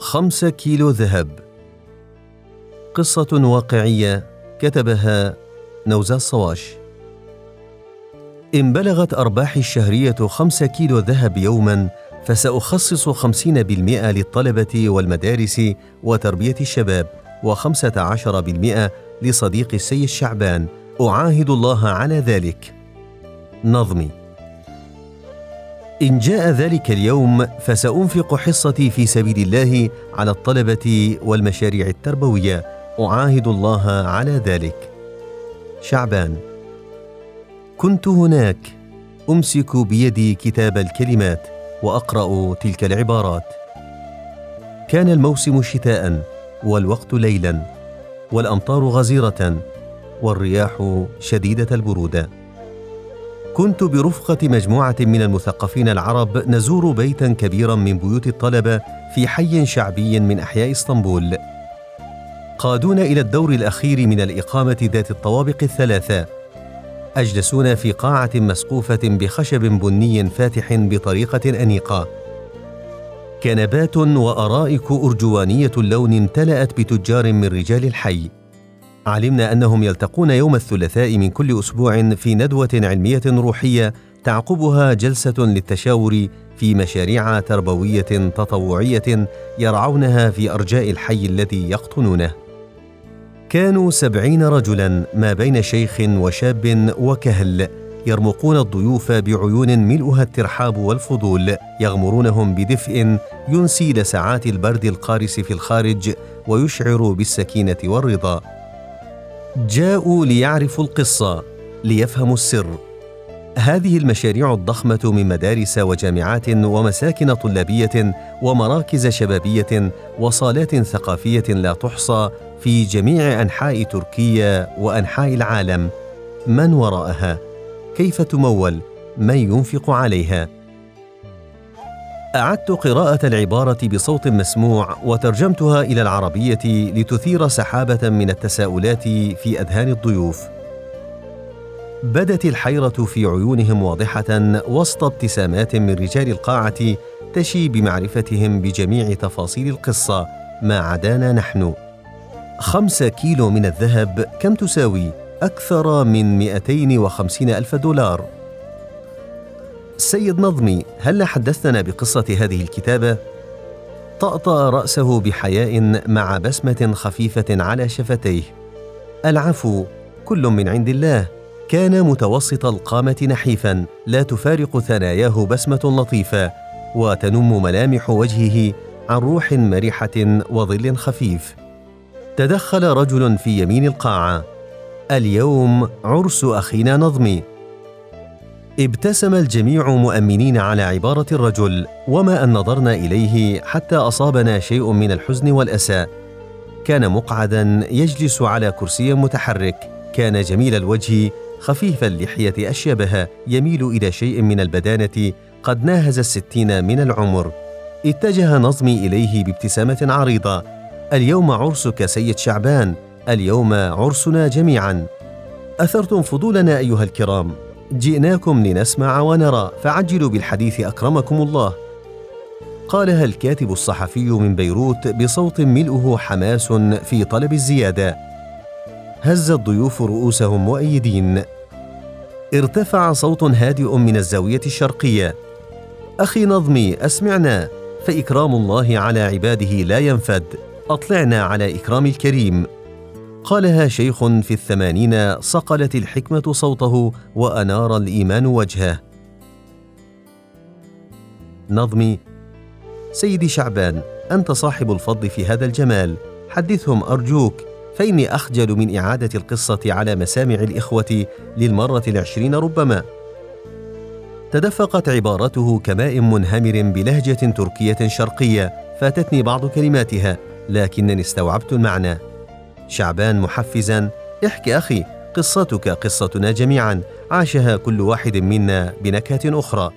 خمسة كيلو ذهب. قصة واقعية كتبها نوزا الصواش إن بلغت أرباحي الشهرية خمسة كيلو ذهب يوماً فسأخصص خمسين بالمئة للطلبة والمدارس وتربية الشباب وخمسة عشر بالمئة لصديق السيد شعبان. أعاهد الله على ذلك. نظمي إن جاء ذلك اليوم فسأنفق حصتي في سبيل الله على الطلبة والمشاريع التربوية. أعاهد الله على ذلك. شعبان. كنت هناك. أمسك بيدي كتاب الكلمات وأقرأ تلك العبارات. كان الموسم شتاء والوقت ليلا والأمطار غزيرة والرياح شديدة البرودة. كنت برفقة مجموعة من المثقفين العرب نزور بيتا كبيرا من بيوت الطلبة في حي شعبي من أحياء إسطنبول. قادونا إلى الدور الأخير من الإقامة ذات الطوابق الثلاثة. أجلسونا في قاعة مسقوفة بخشب بني فاتح بطريقة أنيقة. كنبات وأرائك أرجوانية اللون امتلأت بتجار من رجال الحي. علمنا أنهم يلتقون يوم الثلاثاء من كل أسبوع في ندوة علمية روحية تعقبها جلسة للتشاور في مشاريع تربوية تطوعية يرعونها في أرجاء الحي الذي يقطنونه. كانوا سبعين رجلا ما بين شيخ وشاب وكهل يرمقون الضيوف بعيون ملؤها الترحاب والفضول يغمرونهم بدفء ينسي لساعات البرد القارس في الخارج ويشعر بالسكينة والرضا. جاءوا ليعرفوا القصة ليفهموا السر. هذه المشاريع الضخمة من مدارس وجامعات ومساكن طلابية ومراكز شبابية وصالات ثقافية لا تحصى في جميع أنحاء تركيا وأنحاء العالم. من وراءها؟ كيف تمول؟ من ينفق عليها؟ أعدت قراءة العبارة بصوت مسموع وترجمتها إلى العربية لتثير سحابة من التساؤلات في أذهان الضيوف. بدت الحيرة في عيونهم واضحة وسط ابتسامات من رجال القاعة تشي بمعرفتهم بجميع تفاصيل القصة ما عدانا نحن. خمسة كيلو من الذهب كم تساوي؟ أكثر من 250 ألف دولار. سيد نظمي هل حدثتنا بقصة هذه الكتابة؟ طأطأ رأسه بحياء مع بسمة خفيفة على شفتيه. العفو كل من عند الله. كان متوسط القامة نحيفا لا تفارق ثناياه بسمة لطيفة وتنم ملامح وجهه عن روح مرحة وظل خفيف. تدخل رجل في يمين القاعة. اليوم عرس أخينا نظمي ابتسم الجميع مؤمنين على عبارة الرجل وما أن نظرنا إليه حتى أصابنا شيء من الحزن والأسى. كان مقعدا يجلس على كرسي متحرك. كان جميل الوجه خفيف اللحية أشيبها يميل إلى شيء من البدانة قد ناهز الستين من العمر. اتجه نظمي إليه بابتسامة عريضة. اليوم عرسك سيد شعبان اليوم عرسنا جميعا. أثرتم فضولنا أيها الكرام. جئناكم لنسمع ونرى فعجلوا بالحديث أكرمكم الله. قالها الكاتب الصحفي من بيروت بصوت ملؤه حماس في طلب الزيادة؟ هز الضيوف رؤوسهم مؤيدين. ارتفع صوت هادئ من الزاوية الشرقية. أخي نظمي أسمعنا. فإكرام الله على عباده لا ينفد. أطلعنا على إكرام الكريم. قالها شيخ في الثمانين صقلت الحكمة صوته وأنار الإيمان وجهه. نظمي سيدي شعبان أنت صاحب الفضل في هذا الجمال. حدثهم أرجوك. فإني أخجل من إعادة القصة على مسامع الإخوة للمرة العشرين ربما. تدفقت عبارته كماء منهمر بلهجة تركية شرقية فاتتني بعض كلماتها لكنني استوعبت المعنى. شعبان محفزا. احكي أخي قصتك قصتنا جميعا. عاشها كل واحد منا بنكهة أخرى.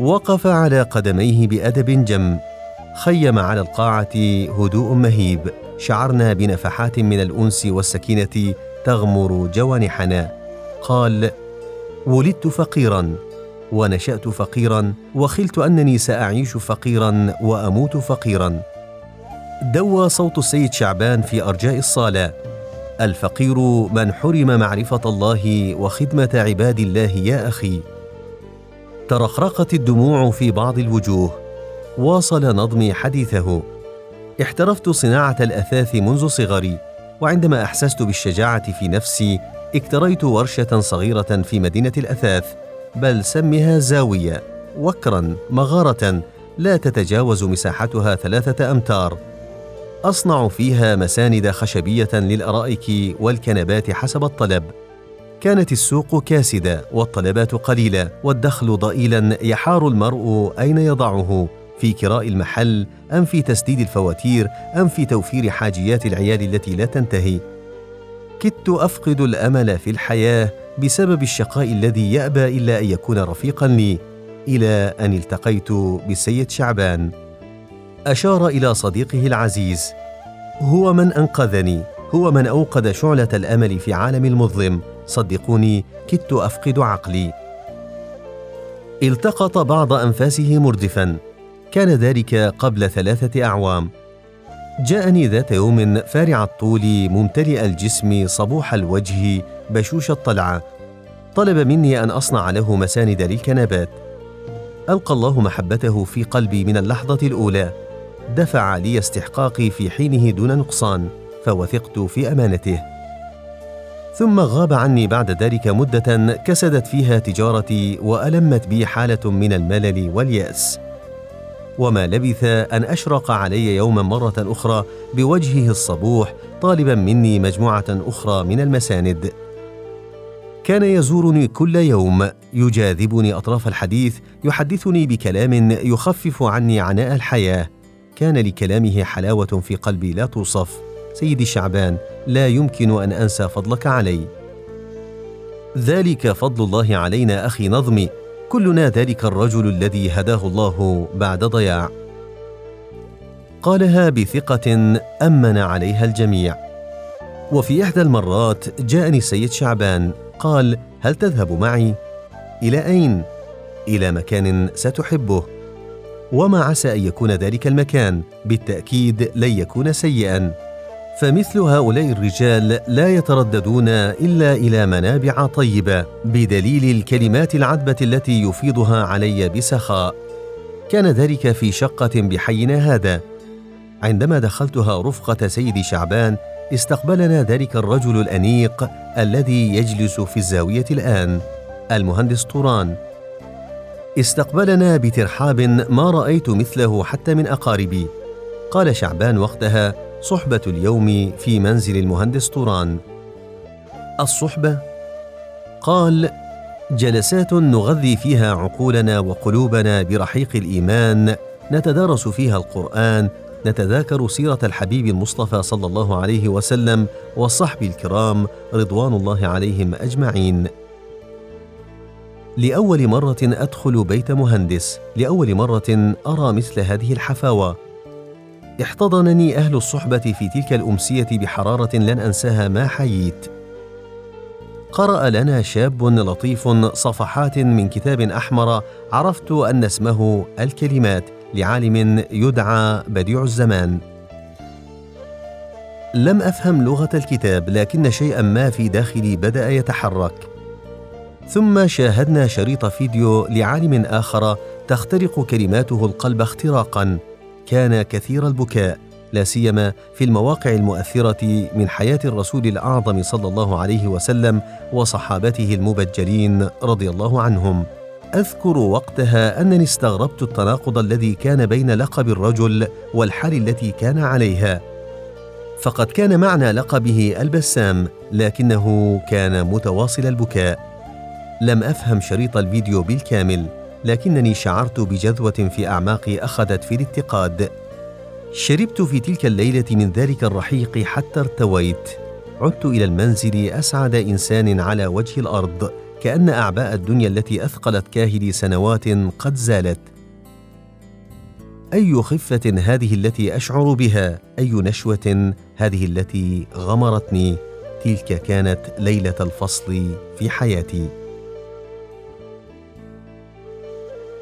وقف على قدميه بأدب جم. خيم على القاعة هدوء مهيب. شعرنا بنفحات من الأنس والسكينة تغمر جوانحنا. قال ولدت فقيرا ونشأت فقيرا وخلت أنني سأعيش فقيرا وأموت فقيرا. دوى صوت السيد شعبان في أرجاء الصالة. الفقير من حرم معرفة الله وخدمة عباد الله يا أخي. ترقرقت الدموع في بعض الوجوه. واصل نظمي حديثه. احترفت صناعة الأثاث منذ صغري. وعندما أحسست بالشجاعة في نفسي اكتريت ورشة صغيرة في مدينة الأثاث. بل سمها زاوية. وكرا مغارة. لا تتجاوز مساحتها ثلاثة أمتار. أصنع فيها مساند خشبية للأرائك والكنبات حسب الطلب. كانت السوق كاسدة والطلبات قليلة والدخل ضئيلا يحار المرء أين يضعه؟ في كراء المحل أم في تسديد الفواتير أم في توفير حاجيات العيال التي لا تنتهي؟ كدت أفقد الأمل في الحياة بسبب الشقاء الذي يأبى إلا أن يكون رفيقا لي إلى أن التقيت بالسيد شعبان. أشار إلى صديقه العزيز. هو من أنقذني هو من أوقد شعلة الأمل في عالم المظلم. صدقوني كدت أفقد عقلي. التقط بعض أنفاسه مردفا. كان ذلك قبل ثلاثة أعوام. جاءني ذات يوم فارع الطول ممتلئ الجسم صبوح الوجه بشوش الطلعة. طلب مني أن أصنع له مساند للكنبات. ألقى الله محبته في قلبي من اللحظة الأولى. دفع لي استحقاقي في حينه دون نقصان فوثقت في أمانته. ثم غاب عني بعد ذلك مدة كسدت فيها تجارتي وألمت بي حالة من الملل واليأس. وما لبث أن أشرق علي يوما مرة أخرى بوجهه الصبوح طالبا مني مجموعة أخرى من المساند. كان يزورني كل يوم يجاذبني أطراف الحديث يحدثني بكلام يخفف عني عناء الحياة. كان لكلامه حلاوة في قلبي لا توصف. سيدي شعبان لا يمكن أن أنسى فضلك علي. ذلك فضل الله علينا أخي نظمي كلنا ذلك الرجل الذي هداه الله بعد ضياع. قالها بثقة أمن عليها الجميع. وفي إحدى المرات جاءني السيد شعبان قال هل تذهب معي؟ إلى أين؟ إلى مكان ستحبه. وما عسى أن يكون ذلك المكان. بالتأكيد لن يكون سيئا. فمثل هؤلاء الرجال لا يترددون إلا إلى منابع طيبة بدليل الكلمات العذبة التي يفيضها علي بسخاء. كان ذلك في شقة بحينا هذا. عندما دخلتها رفقة سيدي شعبان استقبلنا ذلك الرجل الأنيق الذي يجلس في الزاوية الآن المهندس طوران. استقبلنا بترحاب ما رأيت مثله حتى من أقاربي. قال شعبان وقتها صحبة اليوم في منزل المهندس طوران. الصحبة؟ قال جلسات نغذي فيها عقولنا وقلوبنا برحيق الإيمان نتدارس فيها القرآن نتذاكر سيرة الحبيب المصطفى صلى الله عليه وسلم والصحب الكرام رضوان الله عليهم أجمعين. لأول مرة أدخل بيت مهندس. لأول مرة أرى مثل هذه الحفاوة. احتضنني أهل الصحبة في تلك الأمسية بحرارة لن أنساها ما حييت. قرأ لنا شاب لطيف صفحات من كتاب أحمر عرفت أن اسمه الكلمات لعالم يدعى بديع الزمان. لم أفهم لغة الكتاب لكن شيئا ما في داخلي بدأ يتحرك. ثم شاهدنا شريط فيديو لعالم آخر تخترق كلماته القلب اختراقا. كان كثير البكاء لا سيما في المواقع المؤثرة من حياة الرسول الأعظم صلى الله عليه وسلم وصحابته المبجلين رضي الله عنهم. أذكر وقتها أنني استغربت التناقض الذي كان بين لقب الرجل والحال التي كان عليها. فقد كان معنى لقبه البسام لكنه كان متواصل البكاء. لم أفهم شريط الفيديو بالكامل لكنني شعرت بجذوة في اعماقي أخذت في الاتقاد. شربت في تلك الليلة من ذلك الرحيق حتى ارتويت. عدت إلى المنزل أسعد إنسان على وجه الأرض كأن أعباء الدنيا التي أثقلت كاهلي سنوات قد زالت. أي خفة هذه التي أشعر بها؟ أي نشوة هذه التي غمرتني؟ تلك كانت ليلة الفصل في حياتي.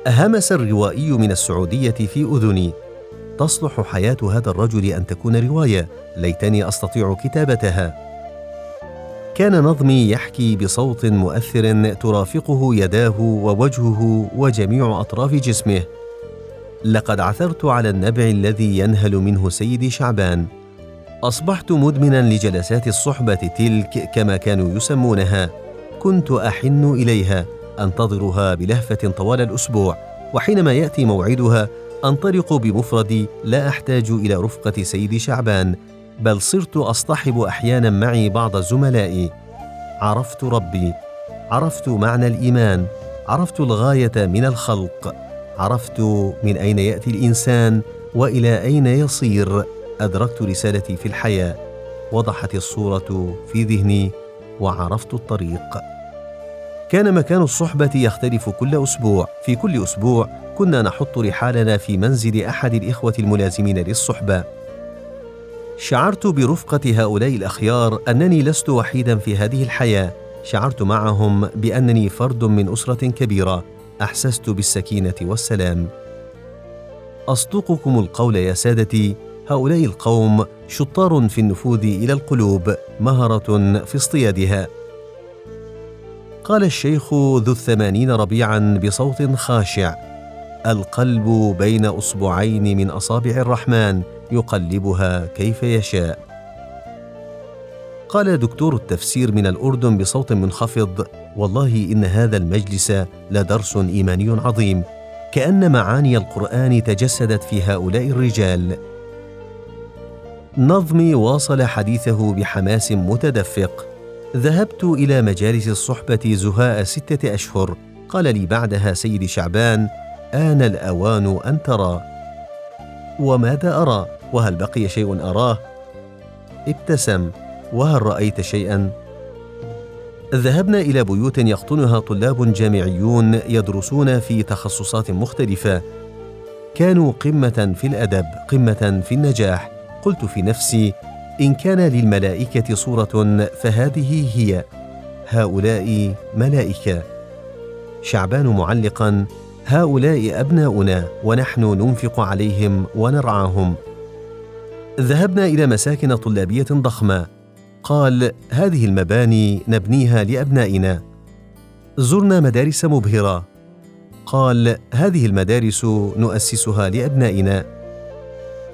همس الروائي من السعودية في أذني. تصلح حياة هذا الرجل أن تكون رواية. ليتني أستطيع كتابتها. كان نظمي يحكي بصوت مؤثر ترافقه يداه ووجهه وجميع أطراف جسمه. لقد عثرت على النبع الذي ينهل منه سيدي شعبان. أصبحت مدمنا لجلسات الصحبة تلك كما كانوا يسمونها. كنت أحن إليها. أنتظرها بلهفة طوال الأسبوع وحينما يأتي موعدها أنطلق بمفردي لا أحتاج إلى رفقة سيدي شعبان بل صرت أصطحب أحيانا معي بعض زملائي. عرفت ربي عرفت معنى الإيمان عرفت الغاية من الخلق عرفت من أين يأتي الإنسان وإلى أين يصير أدركت رسالتي في الحياة وضحت الصورة في ذهني وعرفت الطريق. كان مكان الصحبة يختلف كل أسبوع. في كل أسبوع كنا نحط رحالنا في منزل أحد الإخوة الملازمين للصحبة. شعرت برفقة هؤلاء الأخيار أنني لست وحيدا في هذه الحياة. شعرت معهم بأنني فرد من أسرة كبيرة. أحسست بالسكينة والسلام. أصدقكم القول يا سادتي هؤلاء القوم شطار في النفوذ إلى القلوب مهرة في اصطيادها. قال الشيخ ذو الثمانين ربيعا بصوت خاشع القلب بين أصبعين من أصابع الرحمن يقلبها كيف يشاء. قال دكتور التفسير من الأردن بصوت منخفض والله إن هذا المجلس لدرس إيماني عظيم كأن معاني القرآن تجسدت في هؤلاء الرجال. نظمي واصل حديثه بحماس متدفق. ذهبت إلى مجالس الصحبة زهاء ستة أشهر. قال لي بعدها سيدي شعبان آن الأوان أن ترى. وماذا أرى؟ وهل بقي شيء أراه؟ ابتسم. وهل رأيت شيئا؟ ذهبنا إلى بيوت يقطنها طلاب جامعيون يدرسون في تخصصات مختلفة. كانوا قمة في الأدب قمة في النجاح. قلت في نفسي إن كان للملائكة صورة فهذه هي هؤلاء ملائكة. شعبان معلقا هؤلاء أبناؤنا ونحن ننفق عليهم ونرعاهم. ذهبنا إلى مساكن طلابية ضخمة. قال هذه المباني نبنيها لأبنائنا. زرنا مدارس مبهرة. قال هذه المدارس نؤسسها لأبنائنا.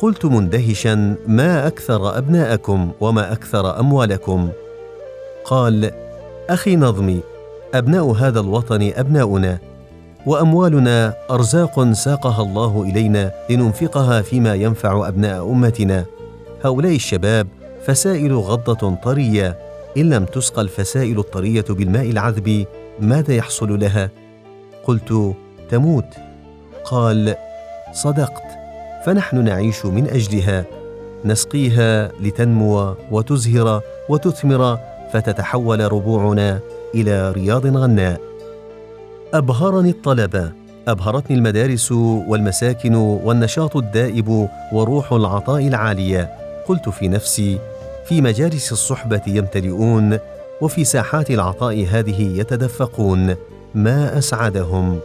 قلت مندهشا ما أكثر أبناءكم وما أكثر أموالكم؟ قال أخي نظمي أبناء هذا الوطن أبناؤنا وأموالنا أرزاق ساقها الله إلينا لننفقها فيما ينفع أبناء أمتنا. هؤلاء الشباب فسائل غضة طرية إن لم تسقى الفسائل الطرية بالماء العذب ماذا يحصل لها؟ قلت تموت. قال صدقت. فنحن نعيش من أجلها. نسقيها لتنمو وتزهر وتثمر فتتحول ربوعنا إلى رياض غناء. أبهرني الطلبة. أبهرتني المدارس والمساكن والنشاط الدائب وروح العطاء العالية. قلت في نفسي في مجالس الصحبة يمتلئون وفي ساحات العطاء هذه يتدفقون. ما أسعدهم؟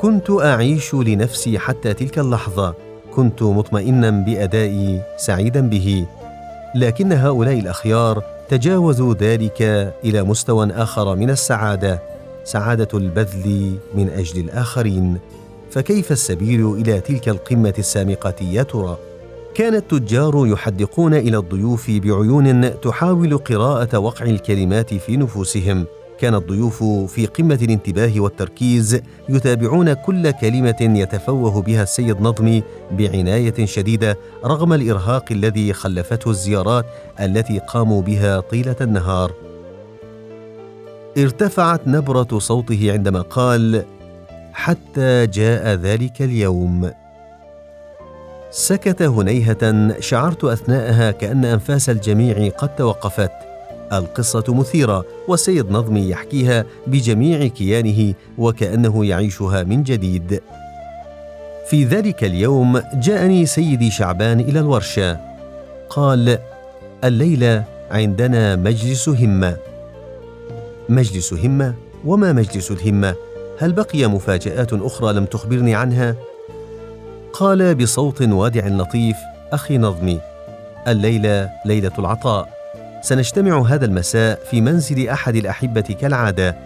كنت أعيش لنفسي حتى تلك اللحظة. كنت مطمئنا بأدائي سعيدا به. لكن هؤلاء الأخيار تجاوزوا ذلك إلى مستوى آخر من السعادة سعادة البذل من أجل الآخرين. فكيف السبيل إلى تلك القمة السامقة يا ترى؟ كان التجار يحدقون إلى الضيوف بعيون تحاول قراءة وقع الكلمات في نفوسهم. كان الضيوف في قمة الانتباه والتركيز يتابعون كل كلمة يتفوه بها السيد نظمي بعناية شديدة رغم الإرهاق الذي خلفته الزيارات التي قاموا بها طيلة النهار. ارتفعت نبرة صوته عندما قال حتى جاء ذلك اليوم سكت هنيهة شعرت أثناءها كأن أنفاس الجميع قد توقفت. القصة مثيرة والسيد نظمي يحكيها بجميع كيانه وكأنه يعيشها من جديد. في ذلك اليوم جاءني سيدي شعبان إلى الورشة. قال الليلة عندنا مجلس همة. مجلس همة؟ وما مجلس الهمة؟ هل بقي مفاجآت أخرى لم تخبرني عنها؟ قال بصوت وادع لطيف أخي نظمي الليلة ليلة العطاء. سنجتمع هذا المساء في منزل أحد الأحبة كالعادة.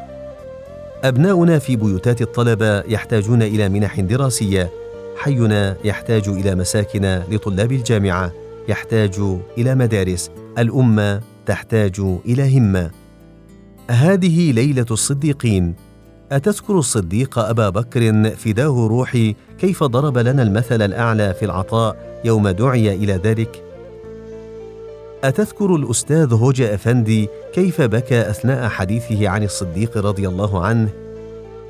أبناؤنا في بيوتات الطلبة يحتاجون إلى منح دراسية. حينا يحتاج إلى مساكن لطلاب الجامعة يحتاج إلى مدارس. الأمة تحتاج إلى همة. هذه ليلة الصديقين. أتذكر الصديق أبا بكر فداه روحي كيف ضرب لنا المثل الأعلى في العطاء يوم دعي إلى ذلك؟ أتذكر الأستاذ هوجا أفندي كيف بكى أثناء حديثه عن الصديق رضي الله عنه؟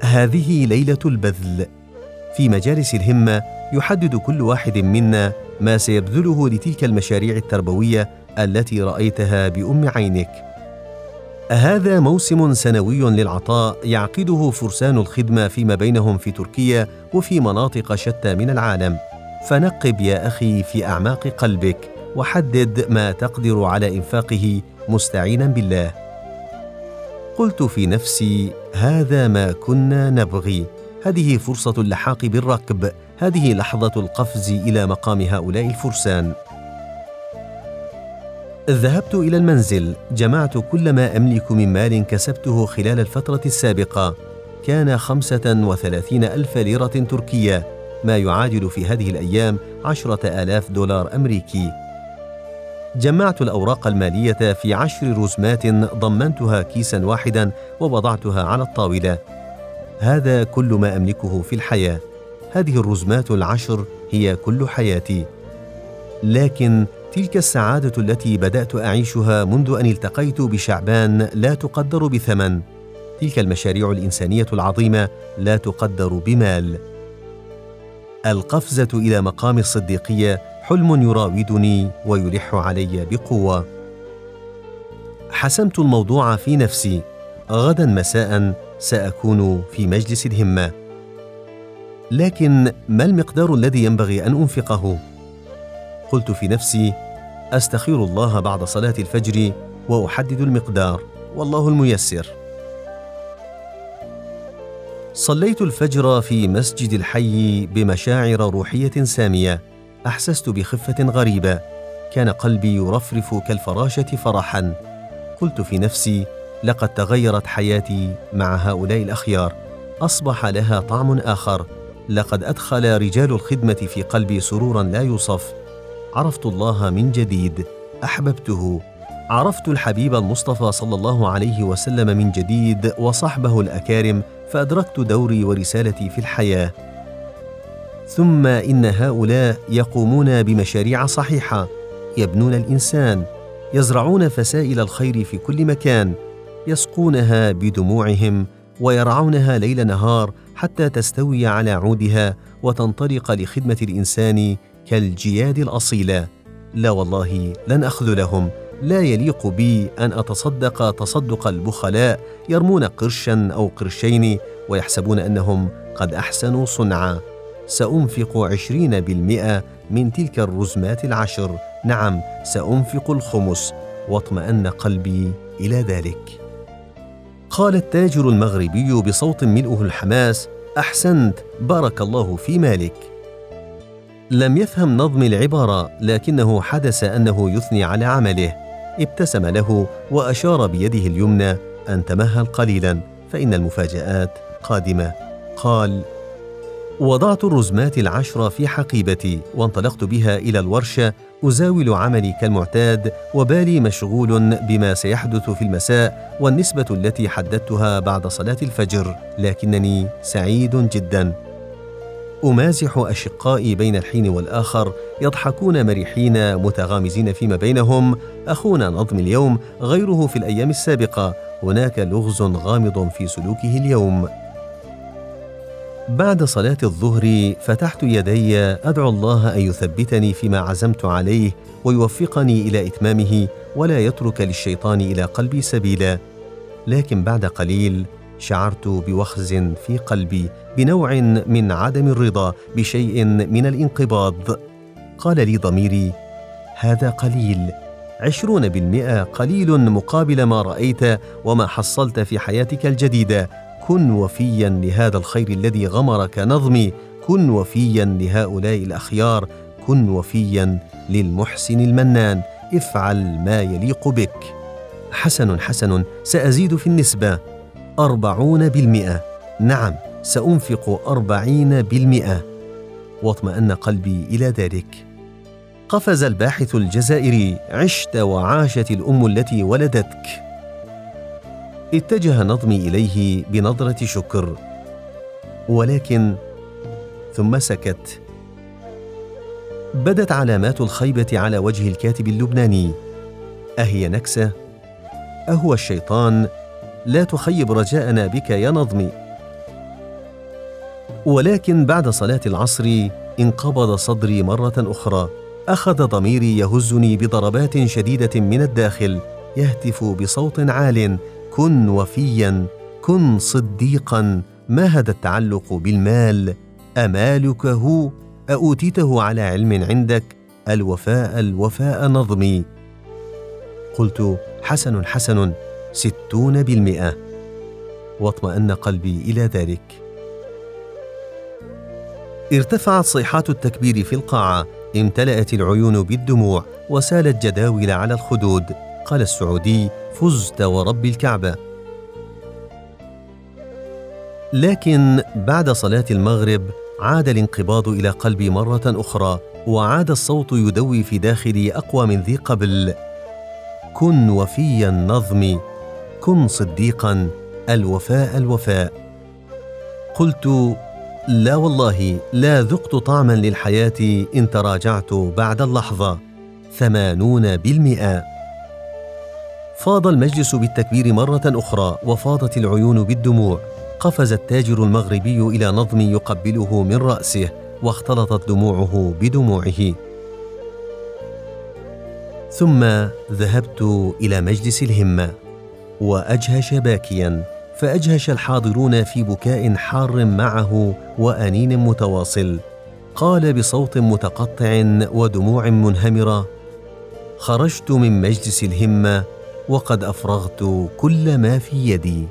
هذه ليلة البذل. في مجالس الهمة يحدد كل واحد منا ما سيبذله لتلك المشاريع التربوية التي رأيتها بأم عينك. هذا موسم سنوي للعطاء يعقده فرسان الخدمة فيما بينهم في تركيا وفي مناطق شتى من العالم. فنقب يا أخي في أعماق قلبك. وحدد ما تقدر على إنفاقه مستعينا بالله. قلت في نفسي هذا ما كنا نبغي. هذه فرصة اللحاق بالركب هذه لحظة القفز إلى مقام هؤلاء الفرسان. ذهبت إلى المنزل. جمعت كل ما أملك من مال كسبته خلال الفترة السابقة. كان خمسة وثلاثين ألف ليرة تركية. ما يعادل في هذه الأيام عشرة آلاف دولار أمريكي. جمعت الأوراق المالية في عشر رزمات ضمنتها كيسا واحدا ووضعتها على الطاولة. هذا كل ما أملكه في الحياة. هذه الرزمات العشر هي كل حياتي. لكن تلك السعادة التي بدأت أعيشها منذ أن التقيت بشعبان لا تقدر بثمن. تلك المشاريع الإنسانية العظيمة لا تقدر بمال. القفزة إلى مقام الصديقية حلم يراودني ويلح علي بقوة. حسمت الموضوع في نفسي. غدا مساء سأكون في مجلس الهمة. لكن ما المقدار الذي ينبغي أن أنفقه؟ قلت في نفسي أستخير الله بعد صلاة الفجر وأحدد المقدار. والله الميسر. صليت الفجر في مسجد الحي بمشاعر روحية سامية. أحسست بخفة غريبة. كان قلبي يرفرف كالفراشة فرحا. قلت في نفسي لقد تغيرت حياتي مع هؤلاء الأخيار. أصبح لها طعم آخر. لقد أدخل رجال الخدمة في قلبي سرورا لا يوصف. عرفت الله من جديد. أحببته. عرفت الحبيب المصطفى صلى الله عليه وسلم من جديد وصحبه الأكارم فأدركت دوري ورسالتي في الحياة. ثم إن هؤلاء يقومون بمشاريع صحيحة. يبنون الإنسان يزرعون فسائل الخير في كل مكان يسقونها بدموعهم ويرعونها ليل نهار حتى تستوي على عودها وتنطلق لخدمة الإنسان كالجياد الاصيله لا والله لن اخذلهم لا يليق بي أن أتصدق تصدق البخلاء يرمون قرشا أو قرشين ويحسبون أنهم قد أحسنوا صنعا. سأنفق عشرين بالمئة من تلك الرزمات العشر. نعم سأنفق الخمس. واطمأن قلبي إلى ذلك. قال التاجر المغربي بصوت ملؤه الحماس أحسنت بارك الله في مالك. لم يفهم نظم العبارة لكنه حدث أنه يثني على عمله. ابتسم له وأشار بيده اليمنى أن تمهل قليلا فإن المفاجآت قادمة. قال وضعت الرزمات العشر في حقيبتي وانطلقت بها إلى الورشة أزاول عملي كالمعتاد وبالي مشغول بما سيحدث في المساء والنسبة التي حددتها بعد صلاة الفجر لكنني سعيد جدا. أمازح أشقائي بين الحين والآخر يضحكون مرحين متغامزين فيما بينهم أخونا نظم اليوم غيره في الأيام السابقة هناك لغز غامض في سلوكه اليوم. بعد صلاة الظهر فتحت يدي أدعو الله أن يثبتني فيما عزمت عليه ويوفقني إلى إتمامه ولا يترك للشيطان إلى قلبي سبيلا. لكن بعد قليل شعرت بوخز في قلبي بنوع من عدم الرضا بشيء من الانقباض. قال لي ضميري هذا قليل. عشرون بالمئة قليل مقابل ما رأيت وما حصلت في حياتك الجديدة. كن وفيا لهذا الخير الذي غمرك نظمي. كن وفيا لهؤلاء الأخيار. كن وفيا للمحسن المنان. افعل ما يليق بك. حسن حسن سأزيد في النسبة. أربعون بالمئة. نعم سأنفق أربعين بالمئة. واطمأن قلبي إلى ذلك. قفز الباحث الجزائري عشت وعاشت الأم التي ولدتك. اتجه نظمي إليه بنظرة شكر. ولكن ثم سكت. بدت علامات الخيبة على وجه الكاتب اللبناني. أهي نكسة؟ أهو الشيطان. لا تخيب رجاءنا بك يا نظمي. ولكن بعد صلاة العصر انقبض صدري مرة أخرى. أخذ ضميري يهزني بضربات شديدة من الداخل يهتف بصوت عال. كن وفيا كن صديقا. ما هذا التعلق بالمال؟ أمالك هو؟ أأوتيته على علم عندك؟ الوفاء الوفاء نظمي. قلت حسن حسن ستون بالمئة. واطمأن قلبي إلى ذلك. ارتفعت صيحات التكبير في القاعة. امتلأت العيون بالدموع وسالت جداول على الخدود. قال السعودي فزت ورب الكعبة. لكن بعد صلاة المغرب عاد الانقباض إلى قلبي مرة أخرى وعاد الصوت يدوي في داخلي أقوى من ذي قبل كن وفيا نظمي كن صديقا الوفاء الوفاء. قلت لا والله لا ذقت طعما للحياة إن تراجعت بعد اللحظة ثمانون بالمئة. فاض المجلس بالتكبير مرة أخرى وفاضت العيون بالدموع. قفز التاجر المغربي إلى نظم يقبله من رأسه واختلطت دموعه بدموعه. ثم ذهبت إلى مجلس الهمة وأجهش باكيا. فأجهش الحاضرون في بكاء حار معه وأنين متواصل. قال بصوت متقطع ودموع منهمرة خرجت من مجلس الهمة وقد أفرغت كل ما في يدي.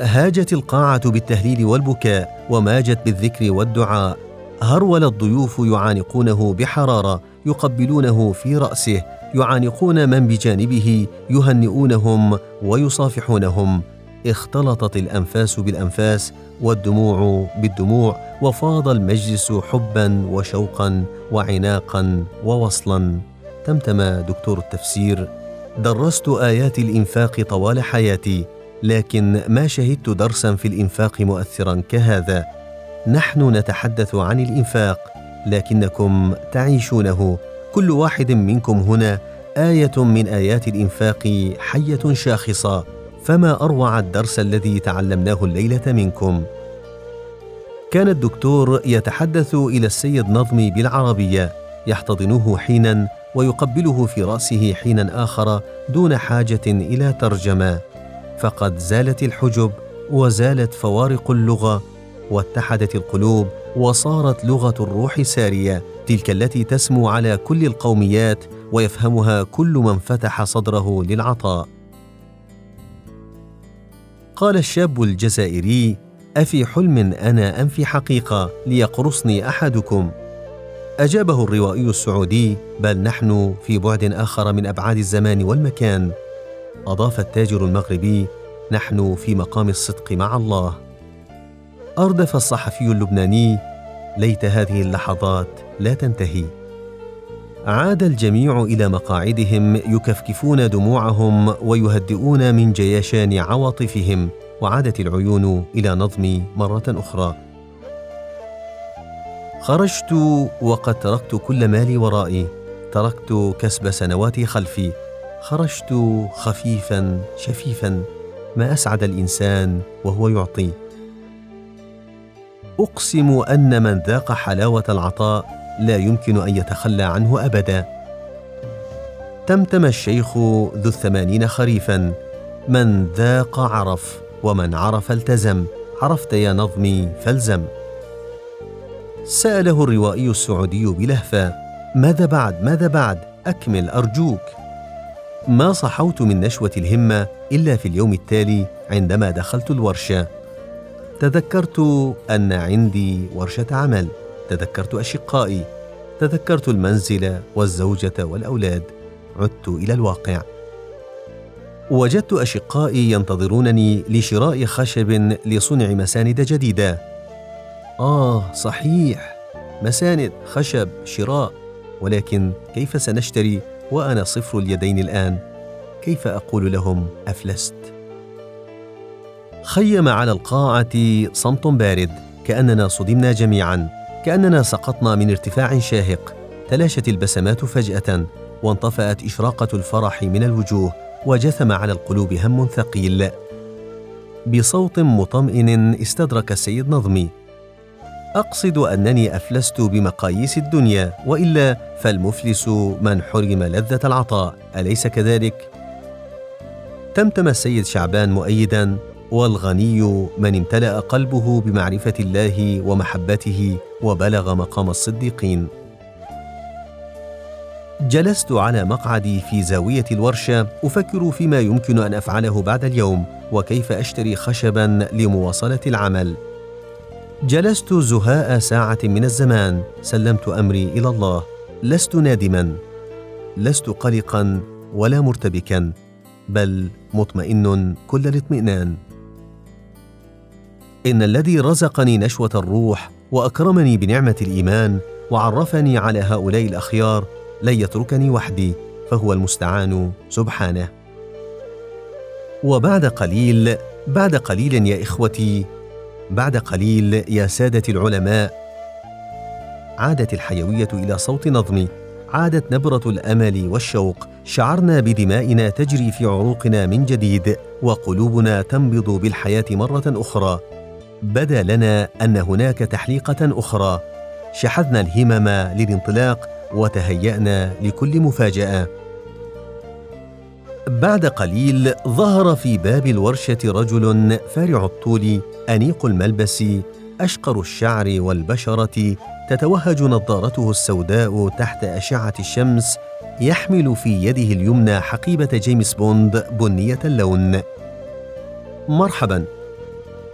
هاجت القاعة بالتهليل والبكاء وماجت بالذكر والدعاء. هرول الضيوف يعانقونه بحرارة يقبلونه في رأسه. يعانقون من بجانبه يهنئونهم ويصافحونهم. اختلطت الأنفاس بالأنفاس والدموع بالدموع وفاض المجلس حبا وشوقا وعناقا ووصلا. تمتم دكتور التفسير درست آيات الإنفاق طوال حياتي لكن ما شهدت درسا في الإنفاق مؤثرا كهذا. نحن نتحدث عن الإنفاق لكنكم تعيشونه. كل واحد منكم هنا آية من آيات الإنفاق حية شاخصة فما أروع الدرس الذي تعلمناه الليلة منكم؟ كان الدكتور يتحدث إلى السيد نظمي بالعربية يحتضنه حينا ويقبله في رأسه حينا آخر دون حاجة إلى ترجمة. فقد زالت الحجب وزالت فوارق اللغة واتحدت القلوب وصارت لغة الروح سارية تلك التي تسمو على كل القوميات ويفهمها كل من فتح صدره للعطاء. قال الشاب الجزائري أفي حلم أنا أم في حقيقة ليقرصني أحدكم؟ أجابه الروائي السعودي بل نحن في بعد آخر من أبعاد الزمان والمكان. أضاف التاجر المغربي نحن في مقام الصدق مع الله. أردف الصحفي اللبناني ليت هذه اللحظات لا تنتهي. عاد الجميع إلى مقاعدهم يكفكفون دموعهم ويهدئون من جيشان عواطفهم وعادت العيون إلى نظمي مرة أخرى. خرجت وقد تركت كل مالي ورائي. تركت كسب سنواتي خلفي. خرجت خفيفا شفيفا. ما أسعد الإنسان وهو يعطي. أقسم أن من ذاق حلاوة العطاء لا يمكن أن يتخلى عنه ابدا. تمتم الشيخ ذو الثمانين خريفا. من ذاق عرف ومن عرف التزم. عرفت يا نظمي فالزم. سأله الروائي السعودي بلهفة ماذا بعد؟ ماذا بعد؟ أكمل أرجوك. ما صحوت من نشوة الهمة إلا في اليوم التالي عندما دخلت الورشة. تذكرت أن عندي ورشة عمل تذكرت أشقائي تذكرت المنزل والزوجة والأولاد عدت إلى الواقع. وجدت أشقائي ينتظرونني لشراء خشب لصنع مساند جديدة. آه صحيح. مساند خشب شراء. ولكن كيف سنشتري وأنا صفر اليدين الآن؟ كيف أقول لهم أفلست؟ خيم على القاعة صمت بارد كأننا صدمنا جميعا كأننا سقطنا من ارتفاع شاهق. تلاشت البسمات فجأة وانطفأت إشراقة الفرح من الوجوه وجثم على القلوب هم ثقيل. بصوت مطمئن استدرك السيد نظمي أقصد أنني أفلست بمقاييس الدنيا وإلا فالمفلس من حرم لذة العطاء أليس كذلك؟ تمتم السيد شعبان مؤيدا والغني من امتلأ قلبه بمعرفة الله ومحبته وبلغ مقام الصديقين. جلست على مقعدي في زاوية الورشة أفكر فيما يمكن أن أفعله بعد اليوم وكيف أشتري خشبا لمواصلة العمل. جلست زهاء ساعة من الزمان سلمت أمري إلى الله. لست نادما لست قلقا ولا مرتبكا بل مطمئن كل الاطمئنان. إن الذي رزقني نشوة الروح وأكرمني بنعمة الإيمان وعرفني على هؤلاء الأخيار لن يتركني وحدي فهو المستعان سبحانه. وبعد قليل بعد قليل يا إخوتي بعد قليل يا سادة العلماء عادت الحيوية إلى صوت نظمي عادت نبرة الأمل والشوق. شعرنا بدمائنا تجري في عروقنا من جديد وقلوبنا تنبض بالحياة مرة أخرى. بدا لنا أن هناك تحليقة أخرى. شحذنا الهمم للانطلاق وتهيأنا لكل مفاجأة. بعد قليل ظهر في باب الورشة رجل فارع الطول أنيق الملبس أشقر الشعر والبشرة تتوهج نظارته السوداء تحت أشعة الشمس يحمل في يده اليمنى حقيبة جيمس بوند بنية اللون. مرحبا.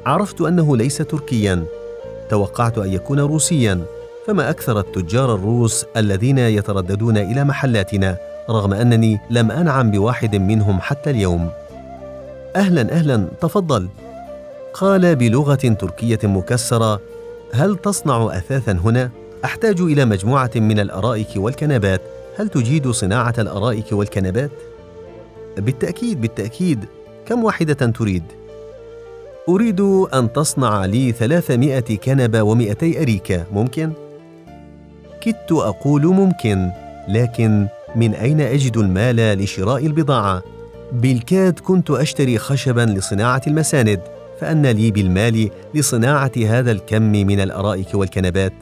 عرفت أنه ليس تركيا. توقعت أن يكون روسيا. فما أكثر التجار الروس الذين يترددون إلى محلاتنا؟ رغم أنني لم أنعم بواحد منهم حتى اليوم. أهلا أهلا تفضل. قال بلغة تركية مكسرة هل تصنع اثاثا هنا؟ أحتاج إلى مجموعة من الأرائك والكنبات. هل تجيد صناعة الأرائك والكنبات؟ بالتأكيد بالتأكيد. كم واحدة تريد؟ أريد أن تصنع لي ثلاثمائة كنبة ومئتي أريكة. ممكن؟ كدت أقول ممكن لكن من أين أجد المال لشراء البضاعة؟ بالكاد كنت أشتري خشبا لصناعة المساند فأن لي بالمال لصناعة هذا الكم من الأرائك والكنبات؟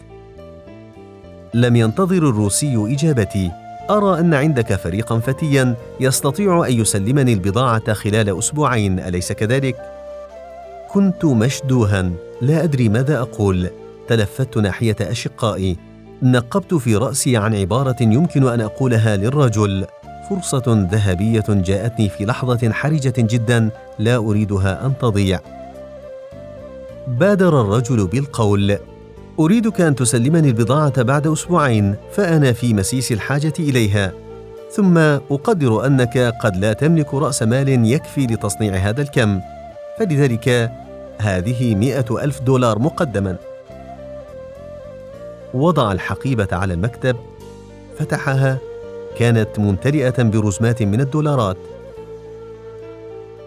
لم ينتظر الروسي إجابتي أرى أن عندك فريقا فتيا يستطيع أن يسلمني البضاعة خلال أسبوعين أليس كذلك؟ كنت مشدوها لا أدري ماذا أقول تلفت ناحية أشقائي نقبت في رأسي عن عبارة يمكن أن أقولها للرجل. فرصة ذهبية جاءتني في لحظة حرجة جدا لا أريدها أن تضيع. بادر الرجل بالقول أريدك أن تسلمني البضاعة بعد أسبوعين فأنا في مسيس الحاجة إليها. ثم أقدر أنك قد لا تملك رأس مال يكفي لتصنيع هذا الكم. فلذلك هذه مئة ألف دولار مقدما. وضع الحقيبة على المكتب فتحها كانت ممتلئة برزمات من الدولارات.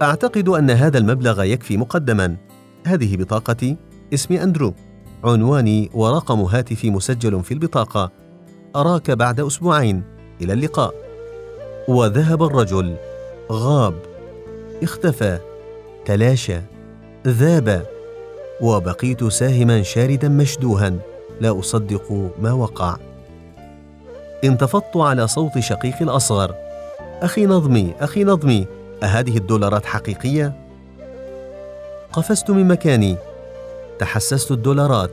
أعتقد أن هذا المبلغ يكفي مقدما. هذه بطاقتي اسمي أندرو. عنواني ورقم هاتفي مسجل في البطاقة. أراك بعد أسبوعين. إلى اللقاء. وذهب الرجل. غاب. اختفى. تلاشى. ذاب. وبقيت ساهما شاردا مشدوها. لا أصدق ما وقع. انتفضت على صوت شقيقي الأصغر. أخي نظمي أخي نظمي أهذه الدولارات حقيقية؟ قفزت من مكاني. تحسست الدولارات.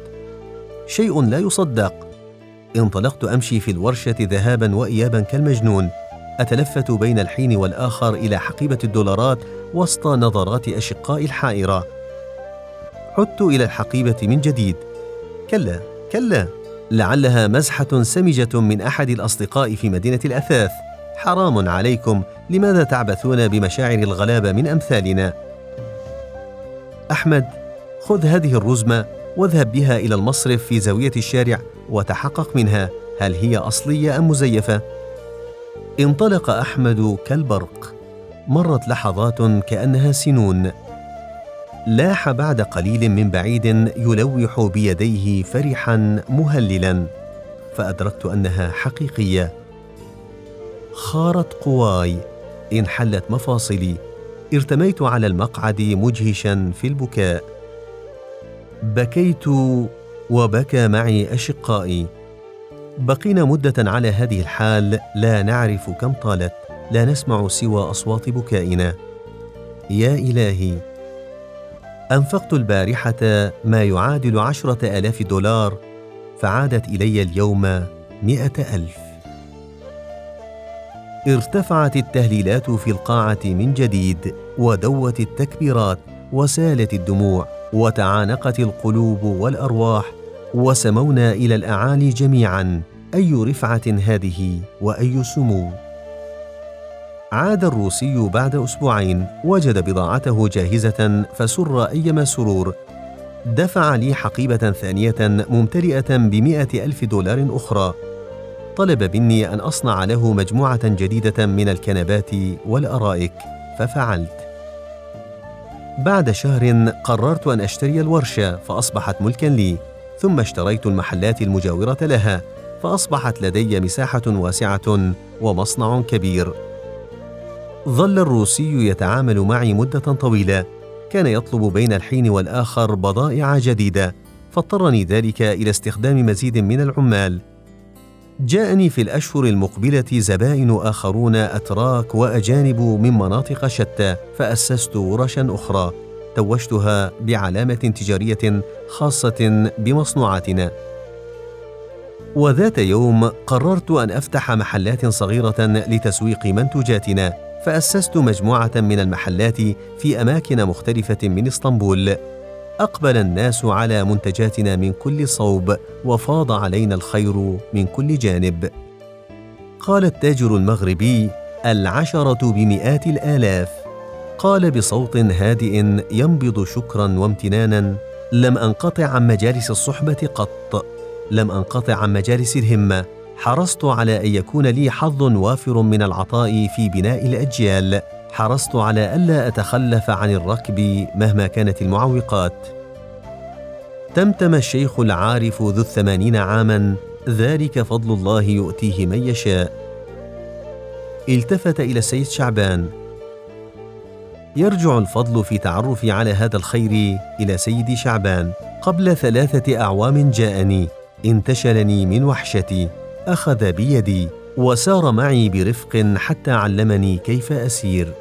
شيء لا يصدق. انطلقت أمشي في الورشة ذهابا وايابا كالمجنون. أتلفت بين الحين والآخر إلى حقيبة الدولارات وسط نظرات اشقائي الحائرة. عدت إلى الحقيبة من جديد. كلا. كلا لعلها مزحة سمجة من أحد الأصدقاء في مدينة الأثاث. حرام عليكم لماذا تعبثون بمشاعر الغلابة من أمثالنا؟ أحمد خذ هذه الرزمة واذهب بها إلى المصرف في زاوية الشارع وتحقق منها. هل هي أصلية أم مزيفة؟ انطلق أحمد كالبرق. مرت لحظات كأنها سنون. لاح بعد قليل من بعيد يلوح بيديه فرحا مهللا فأدركت أنها حقيقية. خارت قواي. انحلت مفاصلي. ارتميت على المقعد مجهشا في البكاء. بكيت وبكى معي أشقائي. بقينا مدة على هذه الحال لا نعرف كم طالت لا نسمع سوى أصوات بكائنا. يا إلهي! أنفقت البارحة ما يعادل عشرة آلاف دولار فعادت إلي اليوم مائه ألف. ارتفعت التهليلات في القاعة من جديد ودوت التكبيرات وسالت الدموع وتعانقت القلوب والأرواح وسمونا إلى الأعالي جميعا أي رفعة هذه وأي سمو؟ عاد الروسي بعد أسبوعين وجد بضاعته جاهزة فسر أيما سرور. دفع لي حقيبة ثانية ممتلئة بمائه ألف دولار أخرى. طلب مني أن أصنع له مجموعة جديدة من الكنبات والأرائك ففعلت. بعد شهر قررت أن أشتري الورشة فأصبحت ملكا لي. ثم اشتريت المحلات المجاورة لها فأصبحت لدي مساحة واسعة ومصنع كبير. ظل الروسي يتعامل معي مدة طويلة. كان يطلب بين الحين والآخر بضائع جديدة. فاضطرني ذلك إلى استخدام مزيد من العمال. جاءني في الأشهر المقبلة زبائن آخرون أتراك وأجانب من مناطق شتى فأسست ورشا أخرى توجتها بعلامة تجارية خاصة بمصنوعاتنا. وذات يوم قررت أن أفتح محلات صغيرة لتسويق منتوجاتنا فأسست مجموعة من المحلات في أماكن مختلفة من إسطنبول. أقبل الناس على منتجاتنا من كل صوب وفاض علينا الخير من كل جانب. قال التاجر المغربي العشرة بمئات الآلاف. قال بصوت هادئ ينبض شكرا وامتنانا لم أنقطع عن مجالس الصحبة قط. لم أنقطع عن مجالس الهمة. حرصت على أن يكون لي حظ وافر من العطاء في بناء الأجيال. حرصت على الا أتخلف عن الركب مهما كانت المعوقات. تمتم الشيخ العارف ذو الثمانين عاما ذلك فضل الله يؤتيه من يشاء. التفت إلى السيد شعبان. يرجع الفضل في تعرفي على هذا الخير إلى سيدي شعبان. قبل ثلاثة أعوام جاءني انتشلني من وحشتي. أخذ بيدي وسار معي برفق حتى علمني كيف أسير.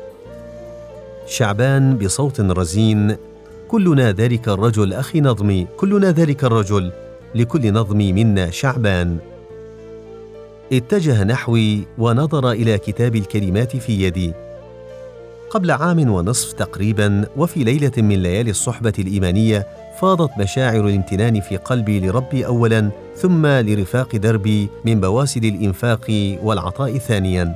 شعبان بصوت رزين كلنا ذلك الرجل أخي نظمي كلنا ذلك الرجل لكل نظمي منا شعبان. اتجه نحوي ونظر إلى كتاب الكلمات في يدي. قبل عام ونصف تقريبا وفي ليلة من ليالي الصحبة الإيمانية فاضت مشاعر الامتنان في قلبي لربي اولا ثم لرفاق دربي من بواسل الإنفاق والعطاء ثانيا.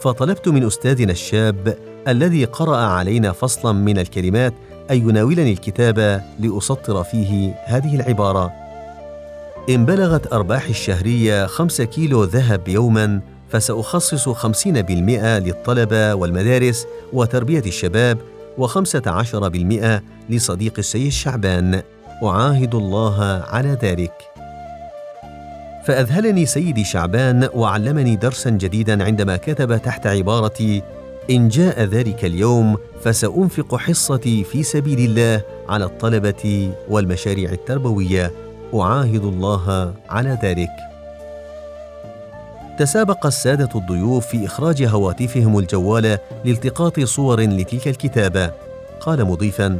فطلبت من أستاذنا الشاب الذي قرأ علينا فصلا من الكلمات أن يناولني الكتاب لأسطر فيه هذه العبارة. إن بلغت ارباحي الشهرية خمسه كيلو ذهب يوما خمسين بالمئة للطلبة والمدارس وتربية الشباب وخمسة عشر بالمئة لصديق السيد شعبان أعاهد الله على ذلك. فأذهلني سيدي شعبان وعلمني درسا جديدا عندما كتب تحت عبارتي إن جاء ذلك اليوم فسأنفق حصتي في سبيل الله على الطلبة والمشاريع التربوية. أعاهد الله على ذلك. تسابق السادة الضيوف في إخراج هواتفهم الجوالة لالتقاط صور لتلك الكتابة قال مضيفا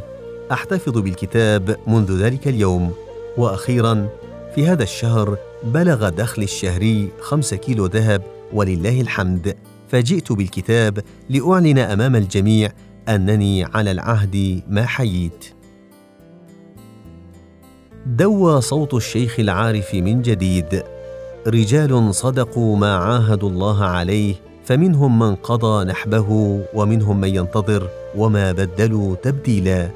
أحتفظ بالكتاب منذ ذلك اليوم. وأخيرا في هذا الشهر بلغ دخلي الشهري خمس كيلو ذهب ولله الحمد. فجئت بالكتاب لأعلن أمام الجميع أنني على العهد ما حييت. دوى صوت الشيخ العارف من جديد. رجال صدقوا ما عاهدوا الله عليه فمنهم من قضى نحبه ومنهم من ينتظر وما بدلوا تبديلا.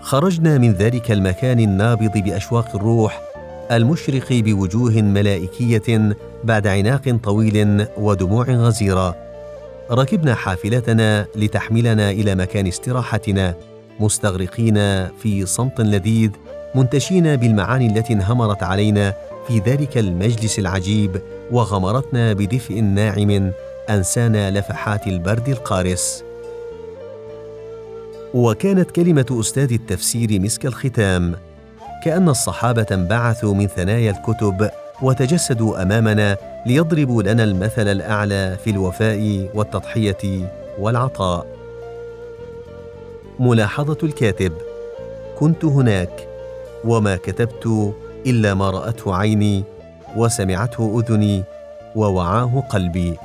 خرجنا من ذلك المكان النابض بأشواق الروح المشرق بوجوه ملائكية بعد عناق طويل ودموع غزيرة. ركبنا حافلتنا لتحملنا إلى مكان استراحتنا مستغرقين في صمت لذيذ منتشين بالمعاني التي انهمرت علينا في ذلك المجلس العجيب وغمرتنا بدفء ناعم أنسانا لفحات البرد القارس. وكانت كلمة أستاذ التفسير مسك الختام كأن الصحابة انبعثوا من ثنايا الكتب وتجسدوا أمامنا ليضربوا لنا المثل الأعلى في الوفاء والتضحية والعطاء. ملاحظة الكاتب كنت هناك وما كتبت إلا ما رأته عيني وسمعته أذني ووعاه قلبي.